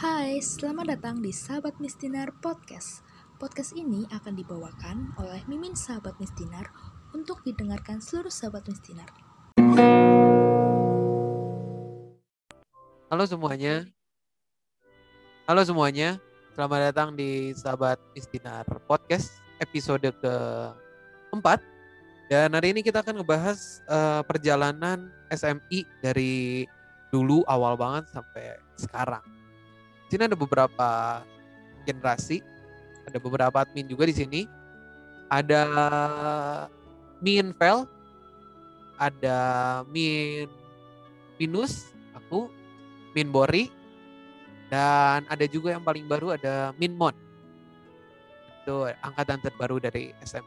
Hai, selamat datang di Sahabat Mistinar Podcast. Podcast ini akan dibawakan oleh Mimin Sahabat Mistinar untuk didengarkan seluruh sahabat Mistinar. Halo semuanya. Halo semuanya. Selamat datang di Sahabat Mistinar Podcast episode keempat. Dan hari ini kita akan ngebahas uh, perjalanan SMI dari dulu awal banget sampai sekarang. Sini ada beberapa generasi, ada beberapa admin juga di sini. Ada Min Vel, ada Min Minus, aku, Min Bori, dan ada juga yang paling baru ada Min Mon. Itu angkatan terbaru dari SM.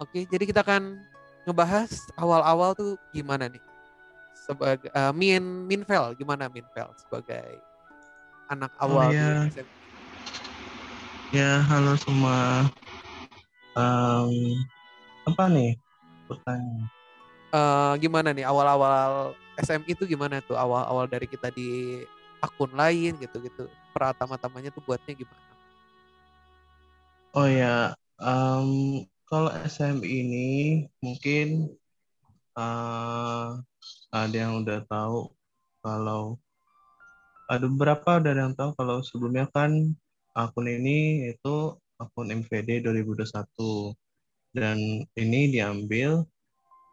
Oke, jadi kita akan ngebahas awal-awal tuh gimana nih sebagai uh, Min Minvel gimana Minvel sebagai anak Oh awal ya, di SMP? ya halo semua. Em, apa nih pertanyaan? Eh, gimana nih awal-awal SMI itu gimana tuh awal-awal dari kita di akun lain gitu-gitu pertama-tamanya tuh buatnya gimana? Oh ya, em, kalau SMI ini mungkin eh, ada yang udah tahu kalau ada beberapa ada yang tahu kalau sebelumnya kan akun ini itu akun MVD 2021 dan ini diambil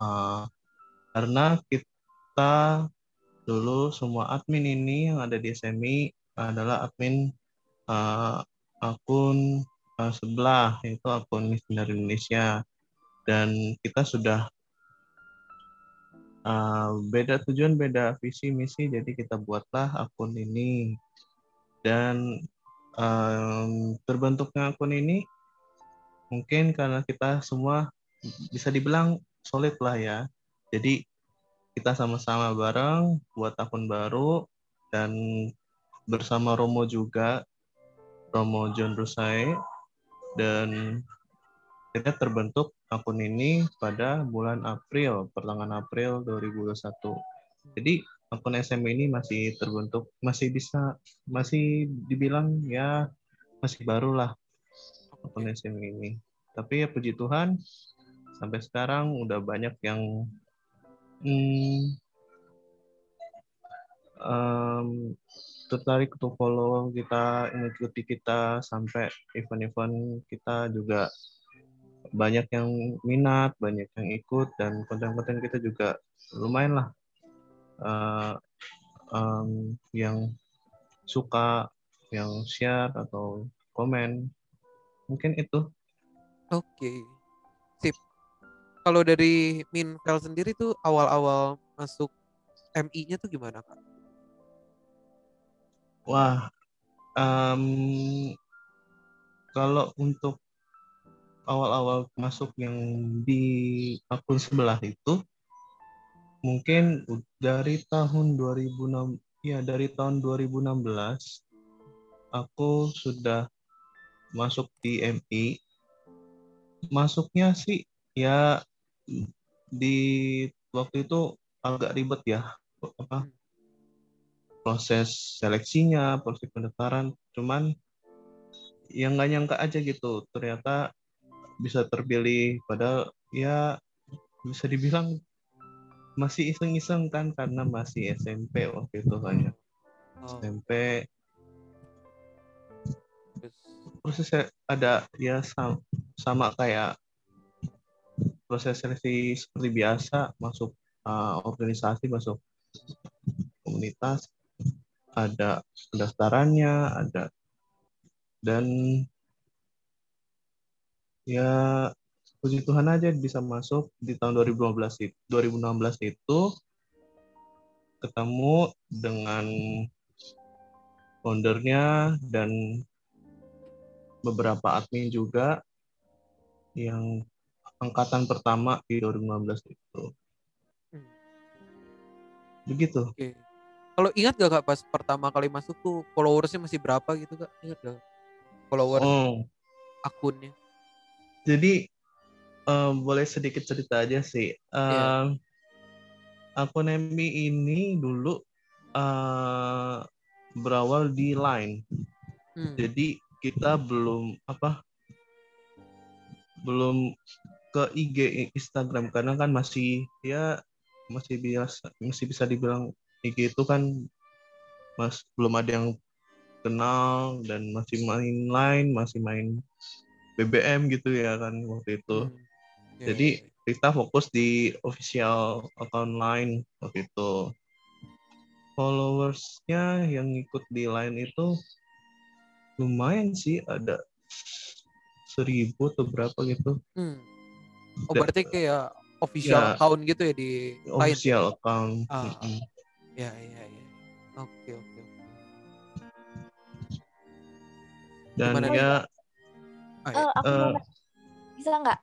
eh, karena kita dulu semua admin ini yang ada di SMI adalah admin eh, akun eh, sebelah yaitu akun Mistinar Indonesia. Dan kita sudah eh, beda tujuan beda visi misi. Jadi kita buatlah akun ini. Dan em, terbentuknya akun ini mungkin karena kita semua bisa dibilang solid lah ya. Jadi kita sama-sama bareng buat akun baru dan bersama Romo juga. Romo John Rusai. Dan kita terbentuk akun ini pada bulan April pertengahan April 2021 jadi akun SM ini masih terbentuk masih bisa masih dibilang ya masih baru lah akun SM ini. Tapi ya puji Tuhan sampai sekarang udah banyak yang hmm, em, tertarik untuk follow kita, mengikuti kita sampai event-event kita juga banyak yang minat, banyak yang ikut dan konten-konten kita juga lumayan lah eh, em, yang suka, yang share atau komen. Mungkin itu. Oke, sip. Kalau dari Minvel sendiri tuh awal-awal masuk MI-nya tuh gimana kak? Wah, em, kalau untuk awal-awal masuk yang di akun sebelah itu mungkin dari tahun 2006 ya dari tahun 2016 aku sudah masuk di MI masuknya sih ya di waktu itu agak ribet ya apa proses seleksinya proses pendaftaran cuman yang nggak nyangka aja gitu ternyata bisa terpilih padahal ya bisa dibilang masih iseng-iseng kan karena masih SMP waktu itu kan ya. Oh, SMP prosesnya ada ya sam- sama kayak proses seleksi seperti biasa masuk uh, organisasi masuk komunitas ada pendaftarannya ada dan ya puji Tuhan aja bisa masuk di tahun 2015 itu 2016 itu ketemu dengan foundernya dan beberapa admin juga yang angkatan pertama di 2016 itu. Hmm. Begitu. oke. Kalau ingat gak kak pas pertama kali masuk tuh followersnya masih berapa gitu kak? Ingat gak? Follower Oh, akunnya? Jadi eh, boleh sedikit cerita aja sih. Iya. Eh, akun MI ini dulu eh, berawal di Line. Hmm. Jadi kita belum apa belum ke IG Instagram karena kan masih ya masih biasa masih bisa dibilang IG itu kan mas belum ada yang kenal dan masih main line masih main BBM gitu ya kan waktu itu Hmm. Ya, Jadi ya, ya. kita fokus di official account line waktu itu. Followersnya yang ikut di line itu lumayan sih ada seribu atau berapa gitu Hmm. Oh berarti kayak official Ya. account gitu ya di Line? official account. Ah. Mm-mm. Ya ya ya. Oke oke. oke. Dan Gimana ya Ah, Eh, ya. aku Eh. mau nanya. bisa nggak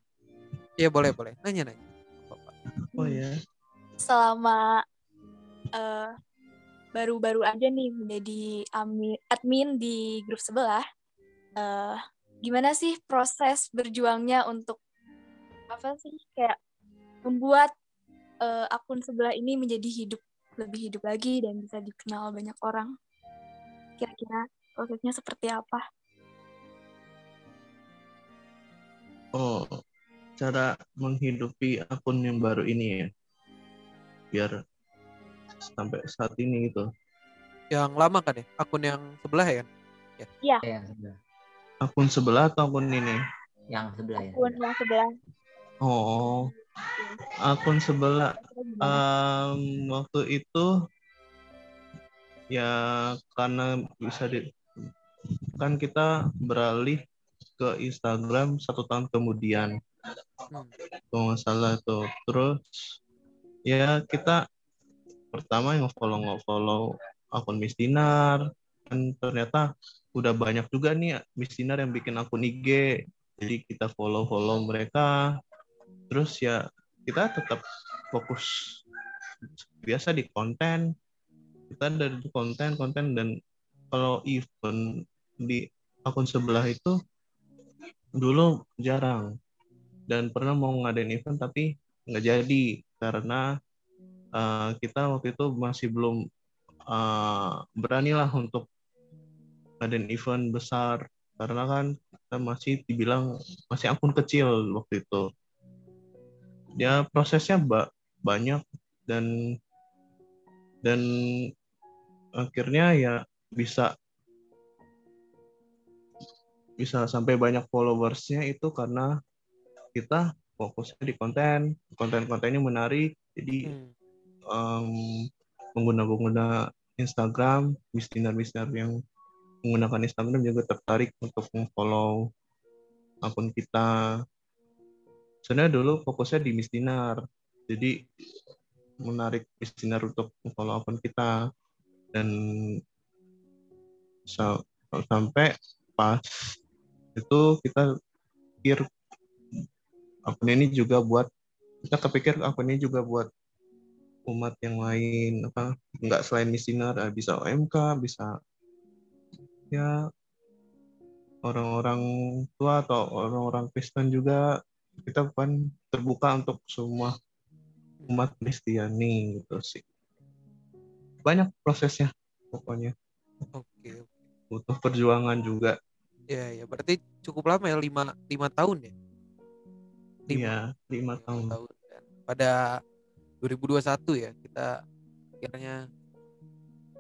Iya boleh boleh. Nanya nanya. Oh ya selama eh, baru-baru aja nih menjadi admin di grup sebelah, eh, gimana sih proses berjuangnya untuk apa sih kayak membuat eh, akun sebelah ini menjadi hidup lebih hidup lagi dan bisa dikenal banyak orang? Kira-kira prosesnya seperti apa? Oh cara menghidupi akun yang baru ini ya biar sampai saat ini gitu. Yang lama kan ya? Akun yang sebelah ya kan? Eh, yang sebelah Akun sebelah atau akun ini? yang sebelah ya Akun yang sebelah. Oh akun sebelah? Um, waktu itu ya karena bisa di kan kita beralih ke Instagram satu tahun kemudian. Hmm. kalau nggak salah tuh. Terus ya kita pertama yang follow follow akun Miss Dinar. Kan ternyata udah banyak juga nih Miss Dinar yang bikin akun IG jadi kita follow follow mereka. Terus ya kita tetap fokus biasa di konten. Kita dari konten konten dan kalau event di akun sebelah itu dulu jarang. Dan pernah mau ngadain event tapi nggak jadi. Karena uh, kita waktu itu masih belum uh, beranilah untuk ngadain event besar. Karena kan kita masih dibilang masih akun kecil waktu itu. Ya prosesnya ba- banyak. Dan dan akhirnya ya bisa bisa sampai banyak followersnya itu karena kita fokusnya di konten. Konten-kontennya menarik jadi Hmm. em, pengguna-pengguna Instagram mistinar-mistinar yang menggunakan Instagram juga tertarik untuk follow akun kita. Sebenarnya dulu fokusnya di Mistinar jadi menarik Mistinar untuk follow akun kita. Dan sa- sampai pas itu kita pikir akun ini juga buat kita kepikir akun ini juga buat umat yang lain apa nggak selain Mistinar eh, bisa OMK bisa ya orang-orang tua atau orang-orang Kristen juga kita kan terbuka untuk semua umat Kristiani gitu sih. Banyak prosesnya pokoknya. Oke oke. butuh perjuangan juga Ya ya berarti cukup lama ya lima lima tahun ya. Lima, iya lima lima tahun Dan pada 2021 ya kita akhirnya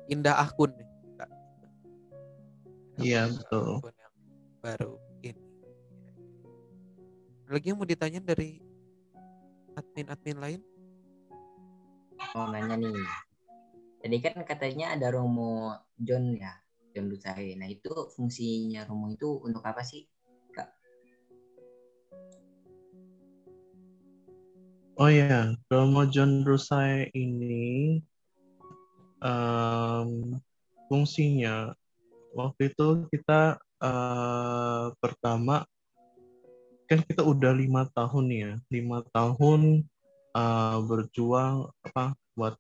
indah akun nih. Kak. Iya, betul. akun yang baru ini. Lagi yang mau ditanya dari admin-admin lain? mau nanya nih tadi kan katanya ada Romo John ya John Lucahe nah itu fungsinya Romo itu untuk apa sih Oh ya, Romo John Rusai ini em, fungsinya waktu itu kita eh, pertama kan kita udah lima tahun ya, lima tahun eh, berjuang apa buat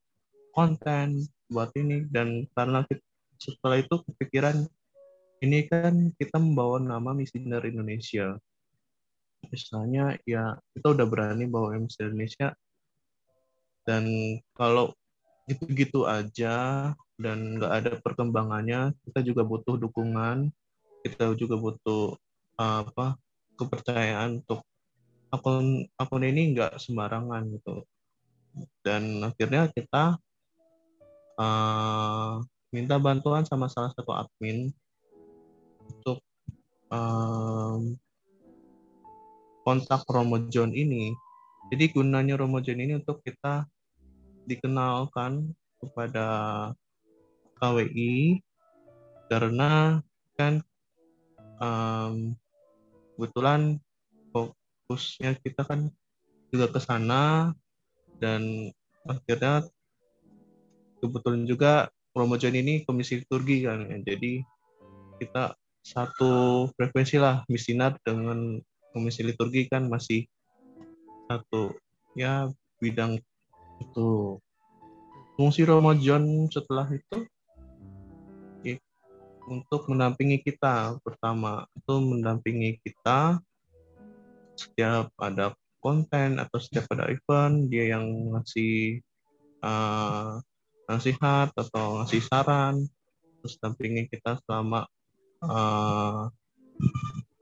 konten, buat ini dan karena kita, setelah itu kepikiran ini kan kita membawa nama Misioner Indonesia. Misalnya ya kita udah berani bawa MC Indonesia. Dan kalau gitu-gitu aja dan nggak ada perkembangannya kita juga butuh dukungan. Kita juga butuh uh, apa kepercayaan untuk akun akun ini nggak sembarangan gitu. Dan akhirnya kita uh, minta bantuan sama salah satu admin untuk um, kontak Romo John ini. Jadi gunanya Romo John ini untuk kita dikenalkan kepada KWI karena kan um, kebetulan fokusnya kita kan juga ke sana dan akhirnya kebetulan juga Romojon ini komisi liturgi kan ya. jadi kita satu frekuensi lah misinar dengan komisi liturgi kan masih satu ya bidang itu fungsi Romojon setelah itu untuk mendampingi kita. Pertama, itu mendampingi kita setiap ada konten atau setiap ada event, dia yang ngasih uh, nasihat atau ngasih saran, terus dampingi kita selama uh,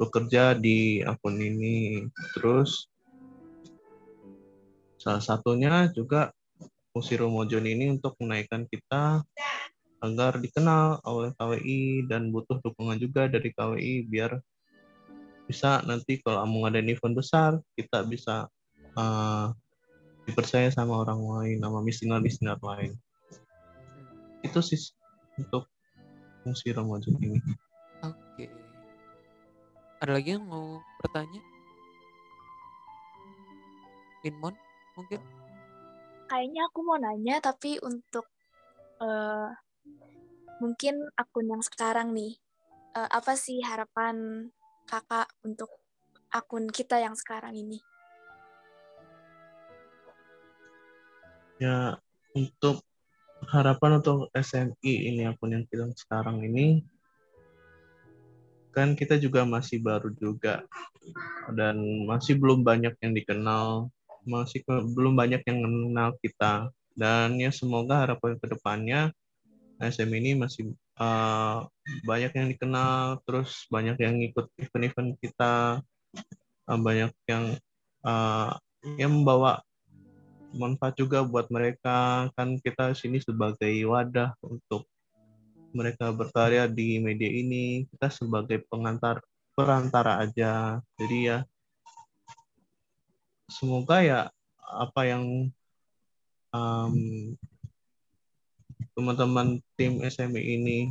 bekerja di akun ini. Terus salah satunya juga fungsi Romojon ini untuk menaikkan kita agar dikenal oleh KWI dan butuh dukungan juga dari KWI biar bisa nanti kalau mau ngadain event besar kita bisa uh, dipercaya sama orang lain sama misioner-misioner lain itu sih untuk fungsi Ramadan ini. Oke. Ada lagi yang mau bertanya? Inmon mungkin? Kayaknya aku mau nanya tapi untuk uh, mungkin akun yang sekarang nih, uh, apa sih harapan kakak untuk akun kita yang sekarang ini? Ya, untuk harapan untuk SMI ini akun yang kita sekarang ini, kan kita juga masih baru juga dan masih belum banyak yang dikenal, masih belum banyak yang mengenal kita. Dan ya semoga harapan ke depannya SM ini masih uh, banyak yang dikenal, terus banyak yang ikut event-event kita, uh, banyak yang uh, yang membawa manfaat juga buat mereka. Kan kita sini sebagai wadah untuk mereka berkarya di media ini, kita sebagai pengantar perantara aja. Jadi ya semoga ya apa yang um, teman-teman tim SME ini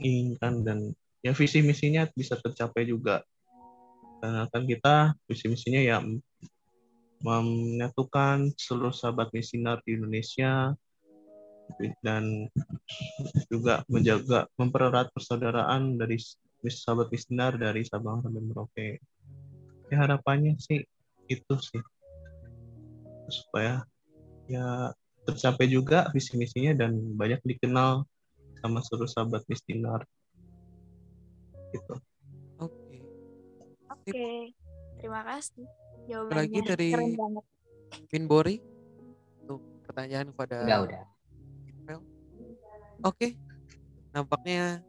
inginkan dan ya visi misinya bisa tercapai juga karena kan kita visi misinya ya menyatukan seluruh sahabat misinar di Indonesia dan juga menjaga mempererat persaudaraan dari sahabat misinar dari Sabang sampai Merauke. Ya harapannya sih itu sih supaya ya tercapai juga visi misinya dan banyak dikenal sama seluruh sahabat Mistinar. Gitu. Oke. Okay. Oke. Okay. Terima kasih. Jawabannya lagi dari. Minbori untuk pertanyaan kepada Udah, udah. Oke. Okay. Nampaknya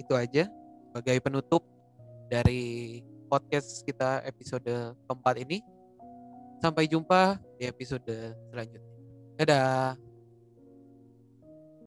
itu aja sebagai penutup dari podcast kita episode keempat ini. Sampai jumpa di episode selanjutnya. Dadah.